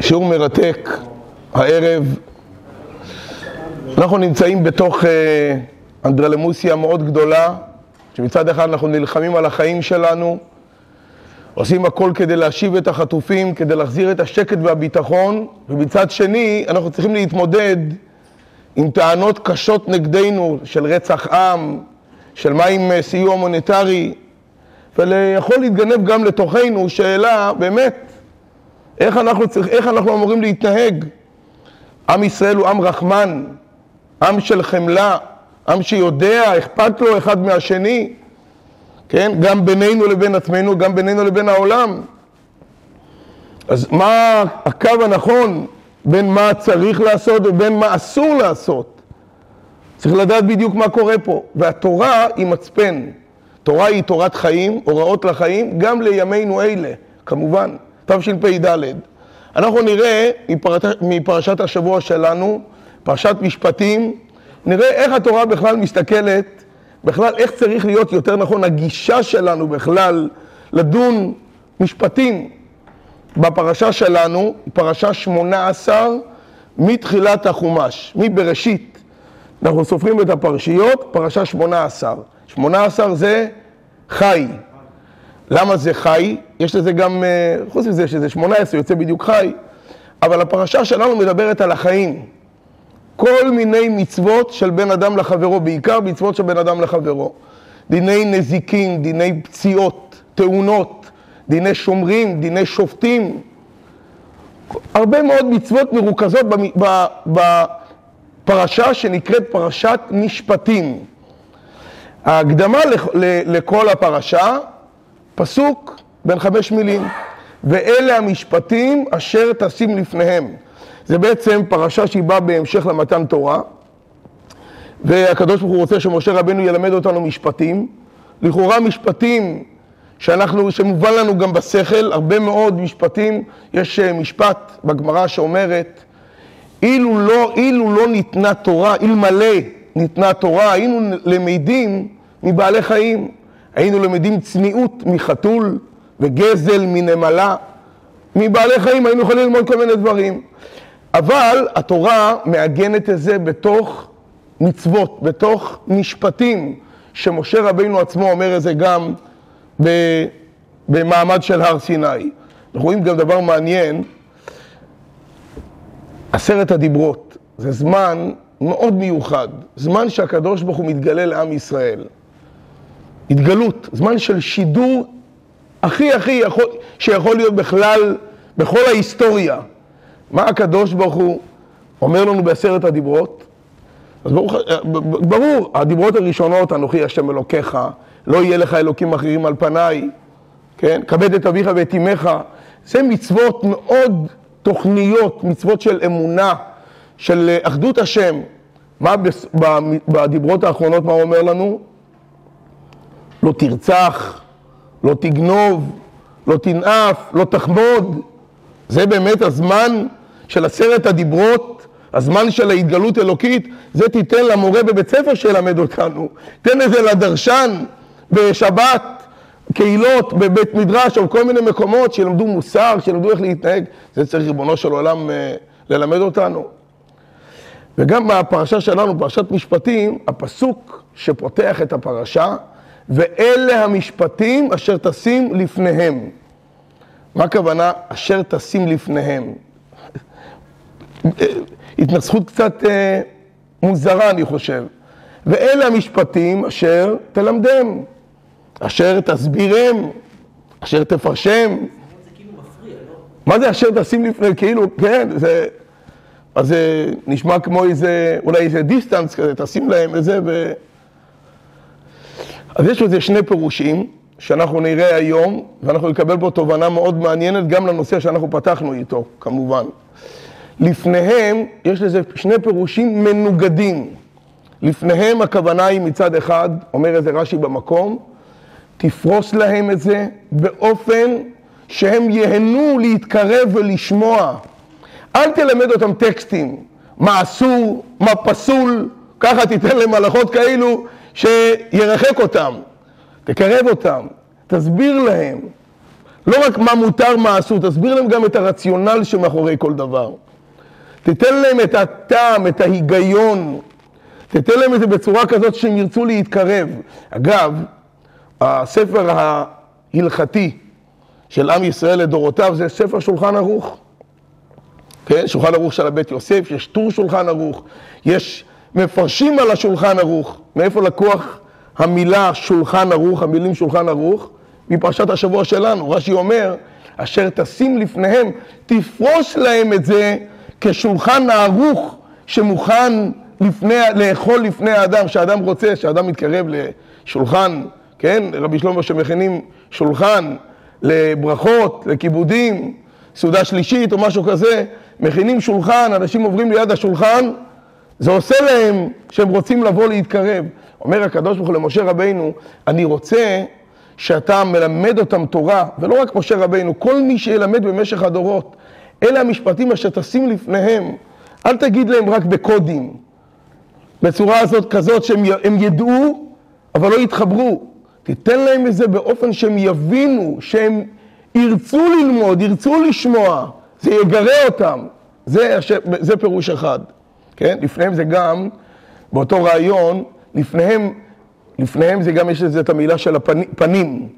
שיעור מרתק הערב. אנחנו נמצאים בתוך אה, אנדרלמוסיה מאוד גדולה, שמצד אחד אנחנו נלחמים על החיים שלנו, עושים הכל כדי להשיב את החטופים, כדי להחזיר את השקט והביטחון, ומצד שני אנחנו צריכים להתמודד עם טענות קשות נגדנו של רצח עם, של מה עם אה, סיוע מוניטרי, ויכול להתגנב גם לתוכנו שאלה באמת, איך אנחנו, צריך, איך אנחנו אמורים להתנהג? עם ישראל הוא עם רחמן, עם של חמלה, עם שיודע, אכפת לו אחד מהשני, כן? גם בינינו לבין עצמנו, גם בינינו לבין העולם. אז מה הקו הנכון בין מה צריך לעשות ובין מה אסור לעשות? צריך לדעת בדיוק מה קורה פה. והתורה היא מצפן. תורה היא תורת חיים, הוראות לחיים, גם לימינו אלה, כמובן. תשפ"ד. אנחנו נראה מפרשת השבוע שלנו, פרשת משפטים, נראה איך התורה בכלל מסתכלת, בכלל איך צריך להיות, יותר נכון, הגישה שלנו בכלל לדון משפטים. בפרשה שלנו, פרשה שמונה עשר, מתחילת החומש, מבראשית. אנחנו סופרים את הפרשיות, פרשה שמונה עשר. שמונה עשר זה חי. למה זה חי? יש לזה גם, אה, חוץ מזה שזה שמונה עשרה, יוצא בדיוק חי, אבל הפרשה שלנו מדברת על החיים. כל מיני מצוות של בן אדם לחברו, בעיקר מצוות של בן אדם לחברו. דיני נזיקין, דיני פציעות, תאונות, דיני שומרים, דיני שופטים. הרבה מאוד מצוות מרוכזות בפרשה שנקראת פרשת משפטים. ההקדמה לכל הפרשה פסוק בין חמש מילים, ואלה המשפטים אשר תשים לפניהם. זה בעצם פרשה שהיא באה בהמשך למתן תורה, והקדוש ברוך הוא רוצה שמשה רבנו ילמד אותנו משפטים. לכאורה משפטים שאנחנו, שמובן לנו גם בשכל, הרבה מאוד משפטים, יש אה, משפט בגמרא שאומרת, אילו לא, אילו לא ניתנה תורה, אלמלא ניתנה תורה, היינו למדים מבעלי חיים. היינו למדים צניעות מחתול וגזל מנמלה. מבעלי חיים היינו יכולים ללמוד כל מיני דברים. אבל התורה מעגנת את זה בתוך מצוות, בתוך משפטים, שמשה רבינו עצמו אומר את זה גם במעמד של הר סיני. אנחנו רואים גם דבר מעניין, עשרת הדיברות, זה זמן מאוד מיוחד, זמן שהקדוש ברוך הוא מתגלה לעם ישראל. התגלות, זמן של שידור הכי הכי יכול, שיכול להיות בכלל, בכל ההיסטוריה. מה הקדוש ברוך הוא אומר לנו בעשרת הדיברות? אז ברור, ברור, הדיברות הראשונות, אנוכי השם אלוקיך, לא יהיה לך אלוקים אחרים על פניי, כן? כבד את אביך ואת אמך. זה מצוות מאוד תוכניות, מצוות של אמונה, של אחדות השם. מה בדיברות האחרונות, מה הוא אומר לנו? לא תרצח, לא תגנוב, לא תנאף, לא תחמוד. זה באמת הזמן של עשרת הדיברות, הזמן של ההתגלות אלוקית, זה תיתן למורה בבית ספר שילמד אותנו. תן את זה לדרשן בשבת, קהילות, בבית מדרש או כל מיני מקומות שילמדו מוסר, שילמדו איך להתנהג. זה צריך ריבונו של עולם אה, ללמד אותנו. וגם בפרשה שלנו, פרשת משפטים, הפסוק שפותח את הפרשה, ואלה המשפטים אשר תשים לפניהם. מה הכוונה אשר תשים לפניהם? התנסחות קצת אה, מוזרה, אני חושב. ואלה המשפטים אשר תלמדם, אשר תסבירם, אשר תפרשם. זה כאילו לא? מה אשר תשים לפניהם? כאילו, כן, זה... אז זה נשמע כמו איזה, אולי איזה דיסטנס כזה, תשים להם איזה ו... אז יש לזה שני פירושים שאנחנו נראה היום, ואנחנו נקבל פה תובנה מאוד מעניינת גם לנושא שאנחנו פתחנו איתו, כמובן. לפניהם יש לזה שני פירושים מנוגדים. לפניהם הכוונה היא מצד אחד, אומר איזה רש"י במקום, תפרוס להם את זה באופן שהם ייהנו להתקרב ולשמוע. אל תלמד אותם טקסטים, מה אסור, מה פסול, ככה תיתן להם הלכות כאלו שירחק אותם, תקרב אותם, תסביר להם. לא רק מה מותר, מה אסור, תסביר להם גם את הרציונל שמאחורי כל דבר. תיתן להם את הטעם, את ההיגיון, תיתן להם את זה בצורה כזאת שהם ירצו להתקרב. אגב, הספר ההלכתי של עם ישראל לדורותיו זה ספר שולחן ערוך. כן, שולחן ערוך של הבית יוסף, יש טור שולחן ערוך, יש מפרשים על השולחן ערוך. מאיפה לקוח המילה שולחן ערוך, המילים שולחן ערוך? מפרשת השבוע שלנו. רש"י אומר, אשר תשים לפניהם, תפרוש להם את זה כשולחן הערוך שמוכן לפני, לאכול לפני האדם, שהאדם רוצה, שהאדם מתקרב לשולחן, כן? רבי שלמה שמכינים שולחן לברכות, לכיבודים, סעודה שלישית או משהו כזה, מכינים שולחן, אנשים עוברים ליד השולחן, זה עושה להם שהם רוצים לבוא להתקרב. אומר הקדוש ברוך הוא למשה רבינו, אני רוצה שאתה מלמד אותם תורה, ולא רק משה רבינו, כל מי שילמד במשך הדורות. אלה המשפטים אשר תשים לפניהם. אל תגיד להם רק בקודים, בצורה הזאת כזאת שהם ידעו, אבל לא יתחברו. תיתן להם את זה באופן שהם יבינו, שהם ירצו ללמוד, ירצו לשמוע, זה יגרה אותם. זה, זה פירוש אחד, כן? לפניהם זה גם, באותו רעיון, לפניהם, לפניהם זה גם, יש לזה את המילה של הפנים.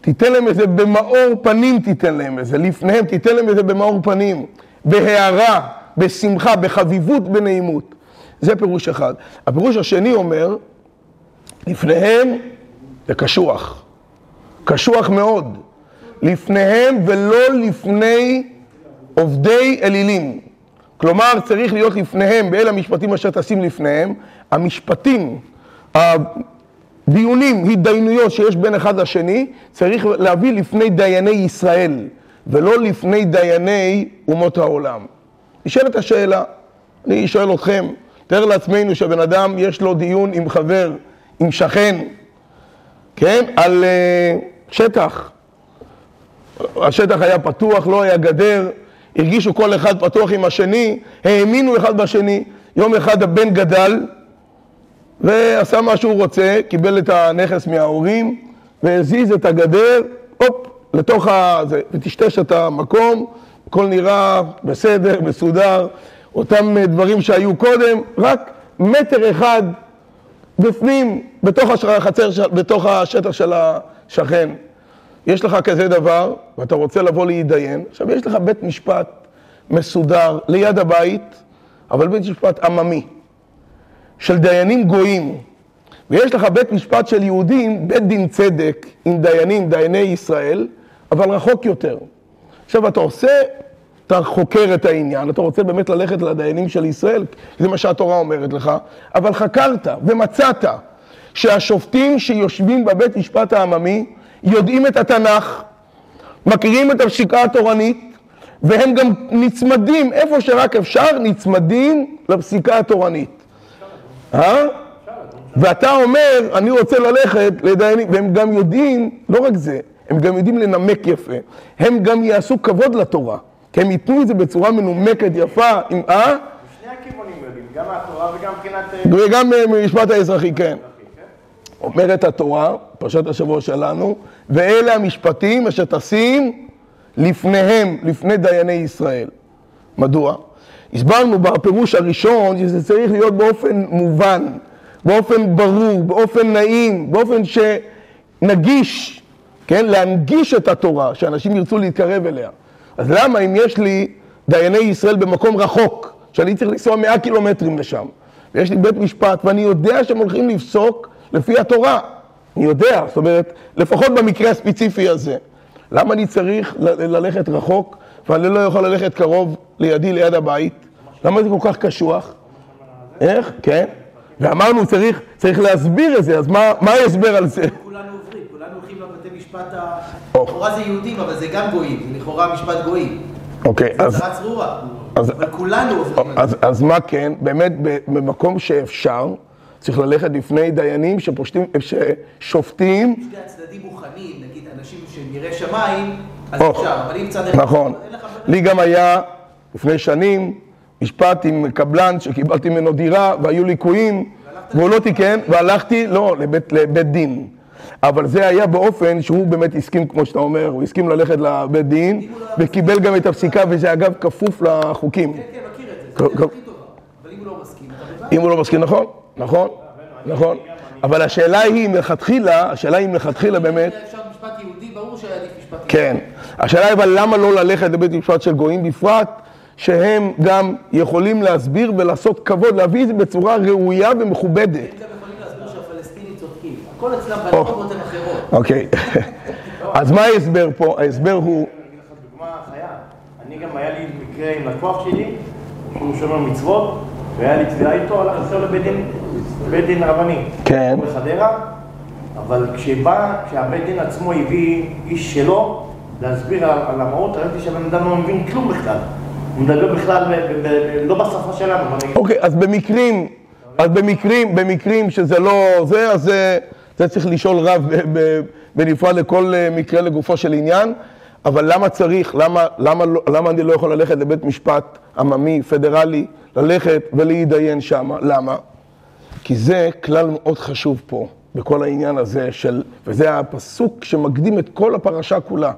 תיתן להם את זה במאור פנים, תיתן להם את זה. לפניהם, תיתן להם את זה במאור פנים. בהערה, בשמחה, בחביבות, בנעימות. זה פירוש אחד. הפירוש השני אומר, לפניהם זה קשוח. קשוח מאוד. לפניהם ולא לפני עובדי אלילים. כלומר, צריך להיות לפניהם, באלה המשפטים אשר תשים לפניהם, המשפטים, הדיונים, התדיינויות שיש בין אחד לשני, צריך להביא לפני דייני ישראל, ולא לפני דייני אומות העולם. נשאלת השאלה, אני שואל אתכם, תאר לעצמנו שבן אדם יש לו דיון עם חבר, עם שכן, כן, על uh, שטח. השטח היה פתוח, לא היה גדר, הרגישו כל אחד פתוח עם השני, האמינו אחד בשני. יום אחד הבן גדל ועשה מה שהוא רוצה, קיבל את הנכס מההורים והזיז את הגדר, הופ, לתוך ה... זה, וטשטש את המקום, הכל נראה בסדר, מסודר, אותם דברים שהיו קודם, רק מטר אחד בפנים, בתוך החצר, בתוך השטח של השכן. יש לך כזה דבר, ואתה רוצה לבוא להתדיין, עכשיו יש לך בית משפט מסודר ליד הבית, אבל בית משפט עממי, של דיינים גויים, ויש לך בית משפט של יהודים, בית דין צדק, עם דיינים, דייני ישראל, אבל רחוק יותר. עכשיו אתה עושה, אתה חוקר את העניין, אתה רוצה באמת ללכת לדיינים של ישראל, זה מה שהתורה אומרת לך, אבל חקרת ומצאת שהשופטים שיושבים בבית משפט העממי, יודעים את התנ"ך, מכירים את הפסיקה התורנית, והם גם נצמדים, איפה שרק אפשר, נצמדים לפסיקה התורנית. אה? ואתה אומר, אני רוצה ללכת לדיינים, והם גם יודעים, לא רק זה, הם גם יודעים לנמק יפה, הם גם יעשו כבוד לתורה, כי הם ייתנו את זה בצורה מנומקת, יפה, עם אה? שני הכיוונים יודעים, גם מהתורה וגם מבחינת... וגם ממשפט האזרחי, כן. אומרת התורה, פרשת השבוע שלנו, ואלה המשפטים אשר תשים לפניהם, לפני דייני ישראל. מדוע? הסברנו בפירוש הראשון שזה צריך להיות באופן מובן, באופן ברור, באופן נעים, באופן שנגיש, כן? להנגיש את התורה, שאנשים ירצו להתקרב אליה. אז למה אם יש לי דייני ישראל במקום רחוק, שאני צריך לנסוע מאה קילומטרים לשם, ויש לי בית משפט ואני יודע שהם הולכים לפסוק לפי התורה. אני יודע, זאת אומרת, לפחות במקרה הספציפי הזה. למה אני צריך ללכת רחוק ואני לא יכול ללכת קרוב לידי, ליד הבית? למה זה כל כך קשוח? איך? כן. ואמרנו, צריך, צריך להסביר את זה, אז מה, מה ההסבר על זה? כולנו עוברים, כולנו הולכים לבתי משפט, לכאורה זה יהודים, אבל זה גם גויים, זה לכאורה משפט גויים. אוקיי, זה אז... צרה צרורה, אבל כולנו עוברים. אז מה כן? באמת, במקום שאפשר, צריך ללכת לפני דיינים שפושטים, ששופטים. שני הצדדים מוכנים, נגיד אנשים שהם יראי שמיים, אז אפשר, אבל אם צד אחד... נכון. לי גם היה לפני שנים משפט עם קבלן שקיבלתי ממנו דירה והיו ליקויים והוא לא תיקן והלכתי, לא, לבית, לבית דין. אבל זה היה באופן שהוא באמת הסכים, כמו שאתה אומר, הוא הסכים ללכת לבית דין, וקיבל גם את הפסיקה, וזה אגב כפוף לחוקים. כן, כן, מכיר את זה, זה הכי טובה. אבל אם הוא לא מסכים. אם הוא לא מסכים, נכון, נכון, נכון. אבל השאלה היא מלכתחילה, השאלה היא מלכתחילה באמת, אפשר משפט יהודי, ברור שהיה עדיף משפט יהודי. כן. השאלה היא אבל למה לא ללכת לבית משפט של גויים בפרט, שהם גם יכולים להסביר ולעשות כבוד, להביא את זה בצורה ראויה ומכובדת. הם גם יכולים להסביר שהפלסטינים צודקים. הכל אצלם בנורמות הן אחרות. אוקיי. אז מה ההסבר פה? ההסבר הוא, אני אגיד לך דוגמה חיה. אני גם, היה לי מקרה עם לקוח שלי, שהוא שומר מצוות, והיה לי תביעה איתו, הלך איתו לבית דין, רבני. כן. בחדרה, אבל כשבא, כשהבית דין עצמו הביא איש שלו להסביר על, על המהות, ראיתי שהבן אדם לא מבין כלום בכלל. הוא מדבר בכלל, ב, ב, ב, לא בשפה שלנו. אוקיי, אז במקרים, אז במקרים, במקרים שזה לא זה, אז זה, זה צריך לשאול רב בנפרד לכל אה, מקרה לגופו של עניין, אבל למה צריך, למה, למה, לא- למה אני לא יכול ללכת לבית משפט עממי, פדרלי, ללכת ולהתדיין שם? למה? כי זה כלל מאוד חשוב פה, בכל העניין הזה של, וזה הפסוק שמקדים את כל הפרשה כולה.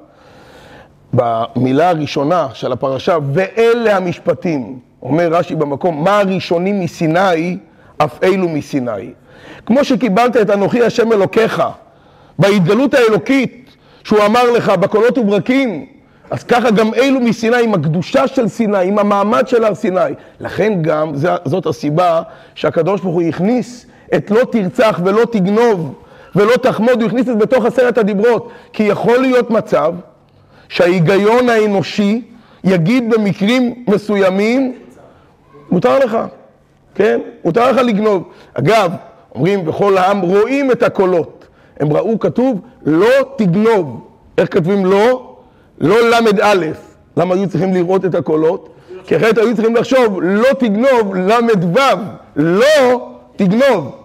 במילה הראשונה של הפרשה, ואלה המשפטים, אומר רש"י במקום, מה הראשונים מסיני, אף אלו מסיני. כמו שקיבלת את אנוכי השם אלוקיך, בהתגלות האלוקית, שהוא אמר לך בקולות וברקים, אז ככה גם אלו מסיני, עם הקדושה של סיני, עם המעמד של הר סיני. לכן גם, זה- זאת הסיבה שהקדוש ברוך הוא הכניס את לא תרצח ולא תגנוב ולא תחמוד, הוא הכניס את בתוך עשרת הדיברות. כי יכול להיות מצב שההיגיון האנושי יגיד במקרים מסוימים, מותר לך, כן? מותר לך לגנוב. אגב, אומרים, וכל העם רואים את הקולות. הם ראו, כתוב, לא תגנוב. איך כותבים לא? לא ל"א. למה היו צריכים לראות את הקולות? כי אחרת היו צריכים לחשוב, לא תגנוב, ל"ו. לא תגנוב.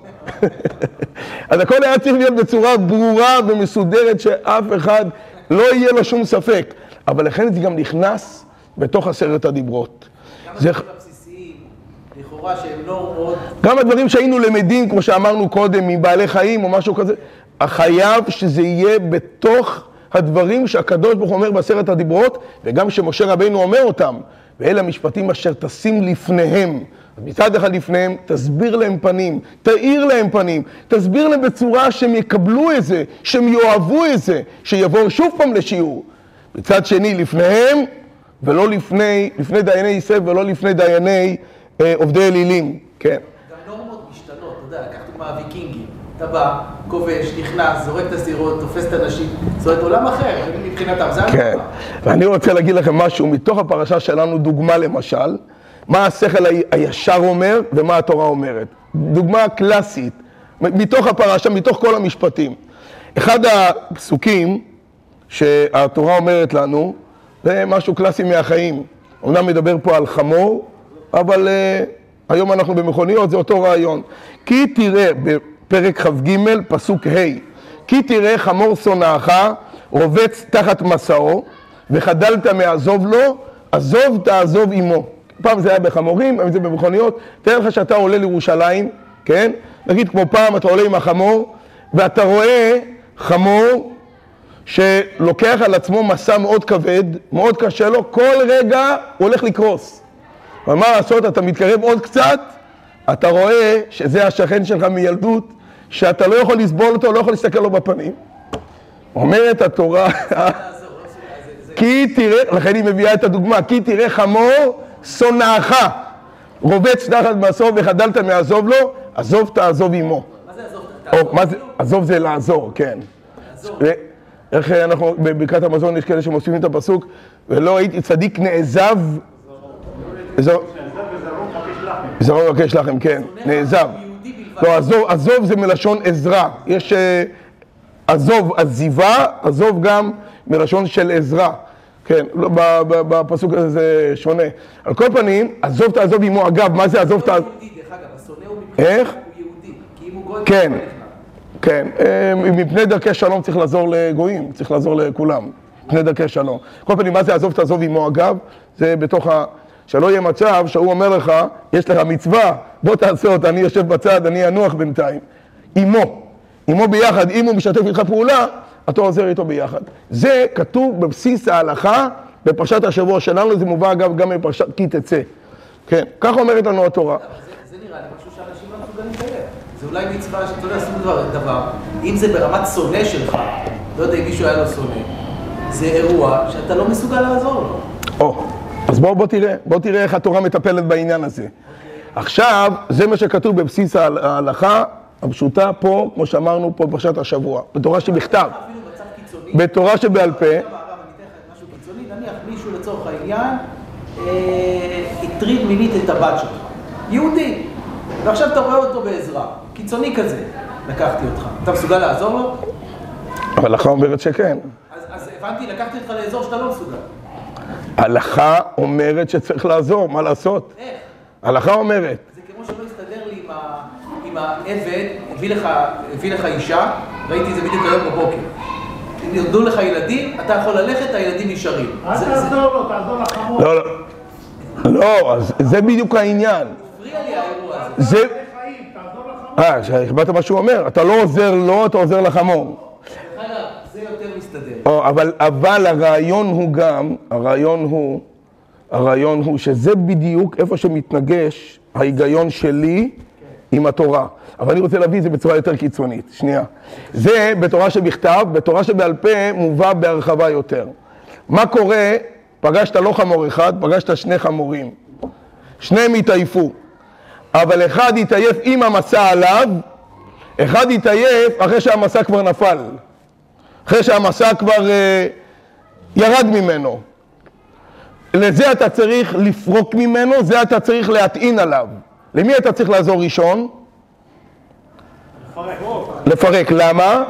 אז הכל היה צריך להיות בצורה ברורה ומסודרת, שאף אחד לא יהיה לו שום ספק. אבל לכן זה גם נכנס בתוך עשרת הדיברות. זה- לכאורה שהם לא מאוד... גם הדברים שהיינו למדים, כמו שאמרנו קודם, מבעלי חיים או משהו כזה, חייב שזה יהיה בתוך הדברים שהקדוש ברוך הוא אומר בעשרת הדיברות, וגם שמשה רבינו אומר אותם, ואלה המשפטים אשר תשים לפניהם. מצד אחד לפניהם, תסביר להם פנים, תאיר להם פנים, תסביר להם בצורה שהם יקבלו את זה, שהם יאהבו את זה, שיבואו שוב פעם לשיעור. מצד שני, לפניהם, ולא לפני, לפני דייני ישראל ולא לפני דייני אה, עובדי אלילים, כן. גם נורמות משתנות, אתה יודע, לקחת דוגמה. אתה בא, כובש, נכנס, זורק את הסירות, תופס את הנשים, זאת אומרת, עולם אחר, מבחינתם, זה כן, הנורמה. ואני רוצה להגיד לכם משהו, מתוך הפרשה שלנו, דוגמה למשל, מה השכל הישר אומר ומה התורה אומרת. דוגמה קלאסית, מתוך הפרשה, מתוך כל המשפטים. אחד הפסוקים שהתורה אומרת לנו, זה משהו קלאסי מהחיים. אומנם מדבר פה על חמור, אבל uh, היום אנחנו במכוניות, זה אותו רעיון. כי תראה, בפרק כ"ג, פסוק ה', כי תראה חמור שונאך, רובץ תחת מסעו, וחדלת מעזוב לו, עזוב תעזוב עמו. פעם זה היה בחמורים, היום זה במכוניות. תאר לך שאתה עולה לירושלים, כן? נגיד כמו פעם, אתה עולה עם החמור, ואתה רואה חמור שלוקח על עצמו מסע מאוד כבד, מאוד קשה לו, כל רגע הוא הולך לקרוס. אבל מה לעשות, אתה מתקרב עוד קצת, אתה רואה שזה השכן שלך מילדות, שאתה לא יכול לסבול אותו, לא יכול להסתכל לו בפנים. אומרת התורה, כי תראה, לכן היא מביאה את הדוגמה, כי תראה חמור שונאך, רובץ תחת מסור וחדלת מעזוב לו, עזוב תעזוב עמו. מה זה עזוב? זה, עזוב זה לעזור, כן. איך אנחנו, בברכת המזון יש כאלה שמוסיפים את הפסוק, ולא ראיתי צדיק נעזב, זרעו מבקש לחם, כן, נעזב. לא, עזוב, עזוב זה מלשון עזרה. יש אה, עזוב עזיבה, עזוב גם מלשון של עזרה. כן, לא, ב- ב- בפסוק הזה זה שונה. על כל פנים, עזוב תעזוב עמו. אגב, מה זה עזוב תעזוב? איך? כן. כן. אה, מפני דרכי שלום צריך לעזור לגויים, צריך לעזור לכולם. מפני דרכי שלום. כל פנים, מה זה עזוב תעזוב עמו אגב? זה בתוך ה... שלא יהיה מצב שהוא אומר לך, יש לך מצווה, בוא תעשה אותה, אני יושב בצד, אני אנוח בינתיים. עמו. עמו ביחד, אם הוא משתף איתך פעולה, אתה עוזר איתו ביחד. זה כתוב בבסיס ההלכה בפרשת השבוע שלנו, זה מובא אגב גם בפרשת כי תצא. כן, ככה אומרת לנו התורה. זה, זה נראה לי משהו שאנשים לא מסוגלים לקיים. זה אולי מצווה שאתה יודע, סוג דבר, דבר, אם זה ברמת שונא שלך, לא יודע אם מישהו היה לו שונא, זה אירוע שאתה לא מסוגל לעזור לו. או, אז בוא, בוא תראה, בוא תראה איך התורה מטפלת בעניין הזה. עכשיו, זה מה שכתוב בבסיס ההל- ההלכה הפשוטה פה, כמו שאמרנו פה בפרשת השבוע, בתורה שבכתב. בתורה שבעל פה, לך נניח מישהו לצורך העניין הטריד מינית את הבת שלך, יהודי, ועכשיו אתה רואה אותו בעזרה, קיצוני כזה, לקחתי אותך, אתה מסוגל לעזור לו? ההלכה אומרת שכן. אז, אז הבנתי, לקחתי אותך לאזור שאתה לא מסוגל. ההלכה אומרת שצריך לעזור, מה לעשות? איך? ההלכה אומרת. זה כמו שלא הסתדר לי עם, ה, עם העבד, הביא לך, הביא לך אישה, ראיתי את זה בדיוק היום בבוקר. אם ירדו לך ילדים, אתה יכול ללכת, הילדים נשארים. אל זה- זה- תעזור לו, תעזור לחמור. לא, לא. לא, אז זה בדיוק העניין. הפריע לי האירוע הזה. זה... אה, שהחברת מה שהוא אומר, אתה לא עוזר לו, אתה עוזר לחמור. דרך אגב, זה יותר מסתדר. או, אבל, אבל הרעיון הוא גם, הרעיון הוא, הרעיון הוא שזה בדיוק איפה שמתנגש ההיגיון שלי עם התורה. אבל אני רוצה להביא את זה בצורה יותר קיצונית. שנייה. זה בתורה שבכתב, בתורה שבעל פה מובא בהרחבה יותר. מה קורה, פגשת לא חמור אחד, פגשת שני חמורים. שניהם התעייפו. אבל אחד התעייף עם המסע עליו, אחד התעייף אחרי שהמסע כבר נפל. אחרי שהמסע כבר אה, ירד ממנו. לזה אתה צריך לפרוק ממנו, זה אתה צריך להטעין עליו. למי אתה צריך לעזור ראשון? לפרק. למה?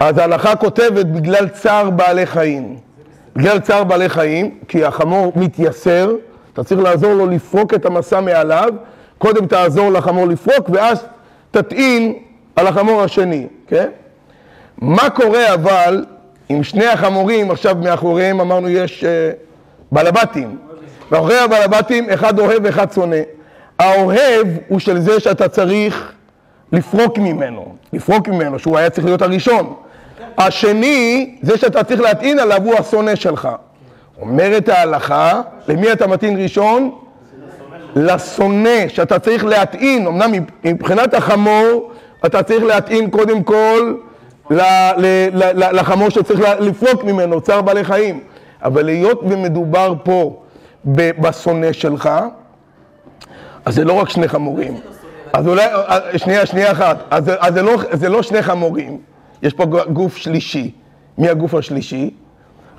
אז ההלכה כותבת בגלל צער בעלי חיים. בגלל צער בעלי חיים, כי החמור מתייסר, אתה צריך לעזור לו לפרוק את המסע מעליו, קודם תעזור לחמור לפרוק, ואז תטעין על החמור השני, כן? מה קורה אבל עם שני החמורים, עכשיו מאחוריהם אמרנו יש אה, בעלבתים. מאחורי הבעלבתים אחד אוהב ואחד שונא. האוהב הוא של זה שאתה צריך לפרוק ממנו, לפרוק ממנו, שהוא היה צריך להיות הראשון. השני, זה שאתה צריך להטעין עליו, הוא השונא שלך. אומרת ההלכה, למי אתה מטעין ראשון? לשונא, שאתה צריך להטעין, אמנם מבחינת החמור, אתה צריך להטעין קודם כל לחמור שצריך לפרוק ממנו, צער בעלי חיים. אבל היות ומדובר פה בשונא שלך, אז זה לא רק שני חמורים. אז אולי, אה, שנייה, שנייה אחת. אז, אז זה, לא, זה לא שני חמורים, יש פה גוף שלישי. מי הגוף השלישי?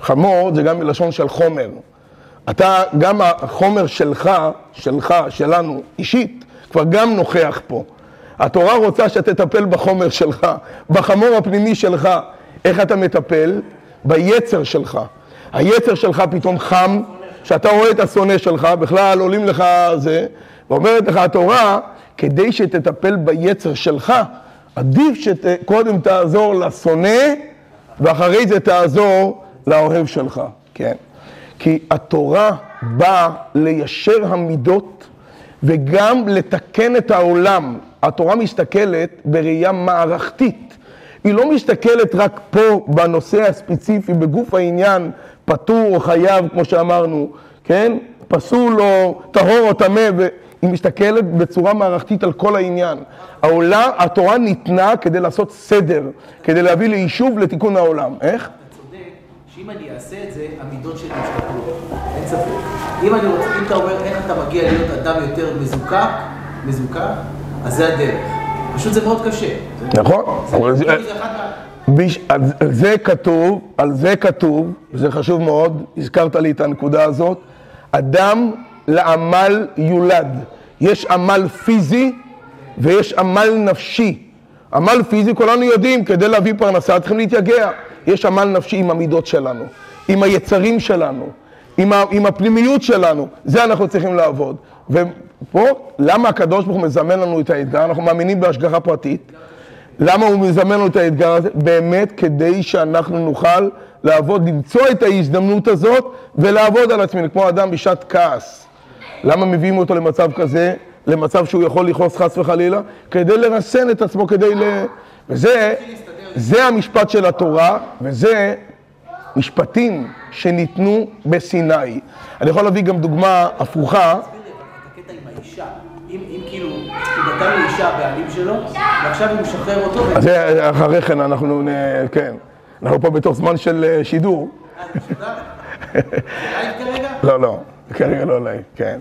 חמור זה גם מלשון של חומר. אתה, גם החומר שלך, שלך, שלנו, אישית, כבר גם נוכח פה. התורה רוצה שתטפל בחומר שלך, בחמור הפנימי שלך. איך אתה מטפל? ביצר שלך. היצר שלך פתאום חם, שאתה רואה את השונא שלך, בכלל עולים לך זה, ואומרת לך התורה, כדי שתטפל ביצר שלך, עדיף שקודם תעזור לשונא, ואחרי זה תעזור לאוהב שלך, כן. כי התורה באה ליישר המידות וגם לתקן את העולם. התורה מסתכלת בראייה מערכתית. היא לא מסתכלת רק פה בנושא הספציפי, בגוף העניין, פטור או חייב, כמו שאמרנו, כן? פסול או טהור או טמא, והיא מסתכלת בצורה מערכתית על כל העניין. העולם, התורה ניתנה כדי לעשות סדר, כדי להביא ליישוב לתיקון העולם. איך? אתה צודק, שאם אני אעשה את זה, המידות שלי ישתפרו. אין ספק. אם אני רוצה, אם אתה אומר איך אתה מגיע להיות אדם יותר מזוקק, מזוקק, אז זה הדרך. פשוט זה מאוד קשה. נכון? על זה כתוב, על זה כתוב, זה חשוב מאוד, הזכרת לי את הנקודה הזאת, אדם לעמל יולד. יש עמל פיזי ויש עמל נפשי. עמל פיזי, כולנו יודעים, כדי להביא פרנסה צריכים להתייגע. יש עמל נפשי עם המידות שלנו, עם היצרים שלנו, עם, ה, עם הפנימיות שלנו, זה אנחנו צריכים לעבוד. ופה, למה הקדוש ברוך הוא מזמן לנו את האתגר? אנחנו מאמינים בהשגחה פרטית. למה הוא מזמן לנו את האתגר הזה? באמת כדי שאנחנו נוכל לעבוד, למצוא את ההזדמנות הזאת ולעבוד על עצמנו, כמו אדם בשעת כעס. למה מביאים אותו למצב כזה? למצב שהוא יכול לכעוס חס וחלילה? כדי לרסן את עצמו, כדי ל... וזה זה המשפט של התורה, וזה משפטים שניתנו בסיני. אני יכול להביא גם דוגמה הפוכה. תסביר לי את הקטע עם האישה. אם אם כאילו, הוא נתן לאישה הבעלים שלו, ועכשיו הוא משחרר אותו, אז זה אחרי כן, אנחנו, כן, אנחנו פה בתוך זמן של אה, שידור. אה, זה לייב כרגע? לא, לא, כרגע לא אולי, כן.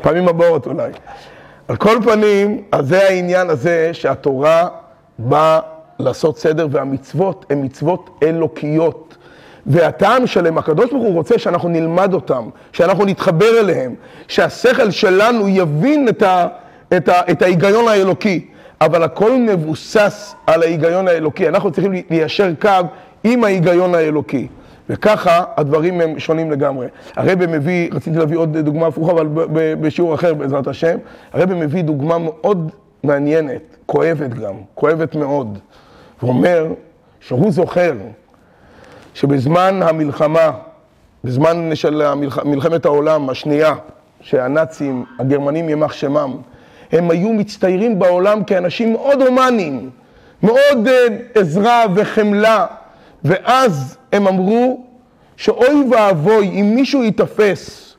פעמים הבאות אולי. על כל פנים, אז זה העניין הזה שהתורה באה לעשות סדר, והמצוות הן מצוות אלוקיות. והטעם שלהם, הקדוש ברוך הוא רוצה שאנחנו נלמד אותם, שאנחנו נתחבר אליהם, שהשכל שלנו יבין את, ה, את, ה, את ההיגיון האלוקי. אבל הכל מבוסס על ההיגיון האלוקי. אנחנו צריכים ליישר קו עם ההיגיון האלוקי. וככה הדברים הם שונים לגמרי. הרבי מביא, רציתי להביא עוד דוגמה הפוכה, אבל בשיעור אחר בעזרת השם. הרבי מביא דוגמה מאוד מעניינת, כואבת גם, כואבת מאוד. הוא אומר שהוא זוכר שבזמן המלחמה, בזמן של המלח... מלחמת העולם השנייה, שהנאצים, הגרמנים יימח שמם, הם היו מצטיירים בעולם כאנשים מאוד הומניים, מאוד אה, עזרה וחמלה, ואז הם אמרו שאוי ואבוי אם מישהו ייתפס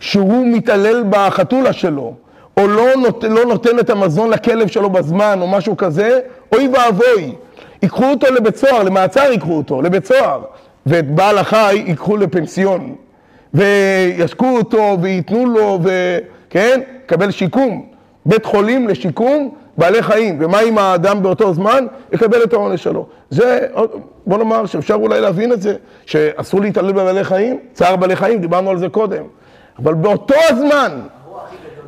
שהוא מתעלל בחתולה שלו, או לא, נות, לא נותן את המזון לכלב שלו בזמן, או משהו כזה, אוי ואבוי. ייקחו אותו לבית סוהר, למעצר ייקחו אותו, לבית סוהר, ואת בעל החי ייקחו לפנסיון, וישקו אותו וייתנו לו, וכן, יקבל שיקום. בית חולים לשיקום בעלי חיים, ומה אם האדם באותו זמן יקבל את העונש שלו. זה, בוא נאמר שאפשר אולי להבין את זה, שאסור להתעלל בבעלי חיים, צער בעלי חיים, דיברנו על זה קודם. אבל באותו הזמן,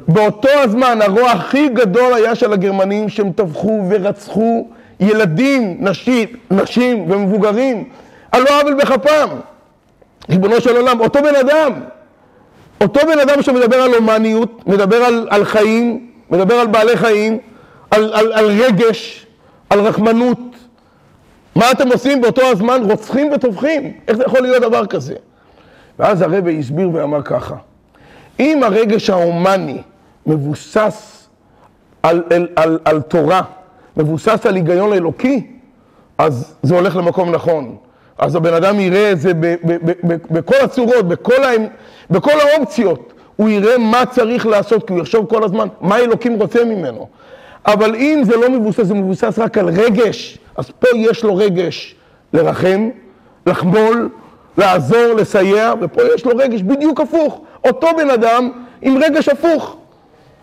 באותו הזמן הרוע הכי גדול היה של הגרמנים שהם טבחו ורצחו ילדים, נשים, נשים ומבוגרים על לא עוול בכפם. ריבונו של עולם, אותו בן אדם, אותו בן אדם שמדבר על הומניות, מדבר על, על חיים, מדבר על בעלי חיים, על, על, על רגש, על רחמנות. מה אתם עושים באותו הזמן? רוצחים וטובחים. איך זה יכול להיות דבר כזה? ואז הרבי הסביר ואמר ככה, אם הרגש ההומני מבוסס על, על, על, על תורה, מבוסס על היגיון אלוקי, אז זה הולך למקום נכון. אז הבן אדם יראה את זה בכל הצורות, בכל, ה, בכל האופציות. הוא יראה מה צריך לעשות, כי הוא יחשוב כל הזמן מה אלוקים רוצה ממנו. אבל אם זה לא מבוסס, זה מבוסס רק על רגש, אז פה יש לו רגש לרחם, לחמול, לעזור, לסייע, ופה יש לו רגש בדיוק הפוך. אותו בן אדם עם רגש הפוך.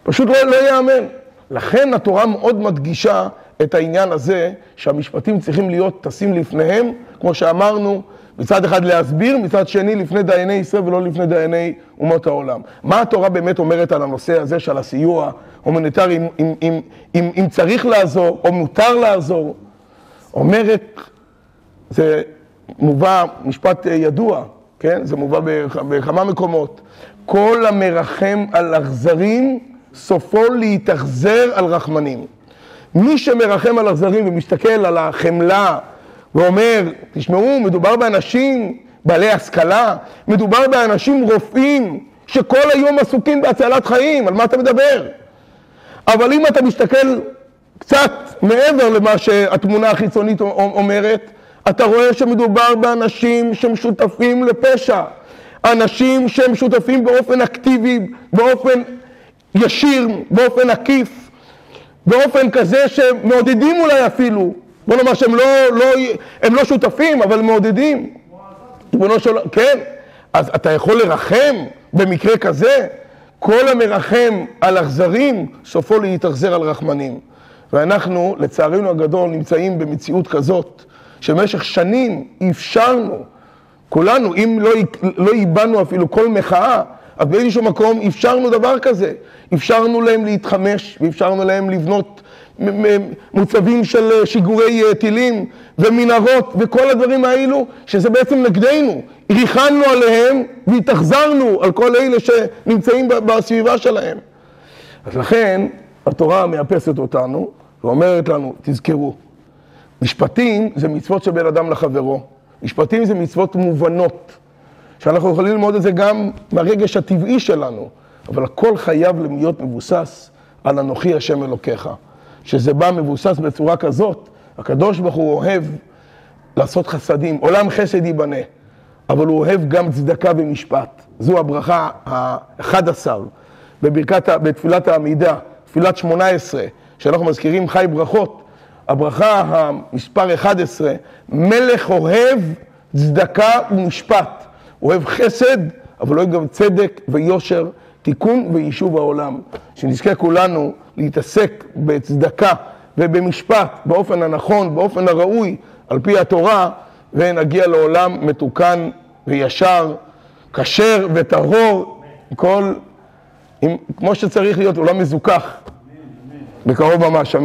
פשוט לא, לא ייאמן. לכן התורה מאוד מדגישה את העניין הזה שהמשפטים צריכים להיות טסים לפניהם, כמו שאמרנו, מצד אחד להסביר, מצד שני לפני דייני ישראל ולא לפני דייני אומות העולם. מה התורה באמת אומרת על הנושא הזה של הסיוע הומניטרי, אם, אם, אם, אם, אם צריך לעזור או מותר לעזור? אומרת, זה מובא, משפט ידוע, כן? זה מובא בכמה מקומות. כל המרחם על אכזרים, סופו להתאכזר על רחמנים. מי שמרחם על אכזרים ומסתכל על החמלה ואומר, תשמעו, מדובר באנשים בעלי השכלה, מדובר באנשים רופאים שכל היום עסוקים בהצלת חיים, על מה אתה מדבר? אבל אם אתה מסתכל קצת מעבר למה שהתמונה החיצונית אומרת, אתה רואה שמדובר באנשים שהם שותפים לפשע, אנשים שהם שותפים באופן אקטיבי, באופן ישיר, באופן עקיף, באופן כזה שמעודדים אולי אפילו, בוא נאמר שהם לא, לא, הם לא שותפים, אבל מעודדים. ריבונו של עולם, כן, אז אתה יכול לרחם במקרה כזה? כל המרחם על אכזרים, סופו להתאכזר על רחמנים. ואנחנו, לצערנו הגדול, נמצאים במציאות כזאת, שבמשך שנים אפשרנו, כולנו, אם לא, לא איבדנו אפילו כל מחאה, אז באיזשהו מקום אפשרנו דבר כזה. אפשרנו להם להתחמש, ואפשרנו להם לבנות מוצבים של שיגורי טילים ומנהרות וכל הדברים האלו, שזה בעצם נגדנו. ריחנו עליהם והתאכזרנו על כל אלה שנמצאים בסביבה שלהם. אז לכן התורה מאפסת אותנו ואומרת לנו, תזכרו, משפטים זה מצוות של בן אדם לחברו. משפטים זה מצוות מובנות, שאנחנו יכולים ללמוד את זה גם מהרגש הטבעי שלנו, אבל הכל חייב להיות מבוסס על אנוכי השם אלוקיך. שזה בא מבוסס בצורה כזאת, הקדוש ברוך הוא אוהב לעשות חסדים, עולם חסד ייבנה, אבל הוא אוהב גם צדקה ומשפט. זו הברכה ה-11 בברכת, בתפילת העמידה, תפילת 18, שאנחנו מזכירים חי ברכות. הברכה המספר 11, מלך אוהב צדקה ומשפט. אוהב חסד, אבל אוהב גם צדק ויושר, תיקון ויישוב העולם. שנזכה כולנו להתעסק בצדקה ובמשפט באופן הנכון, באופן הראוי, על פי התורה, ונגיע לעולם מתוקן וישר, כשר וטהור, כל, עם, כמו שצריך להיות, עולם מזוכח, בקרוב ממש.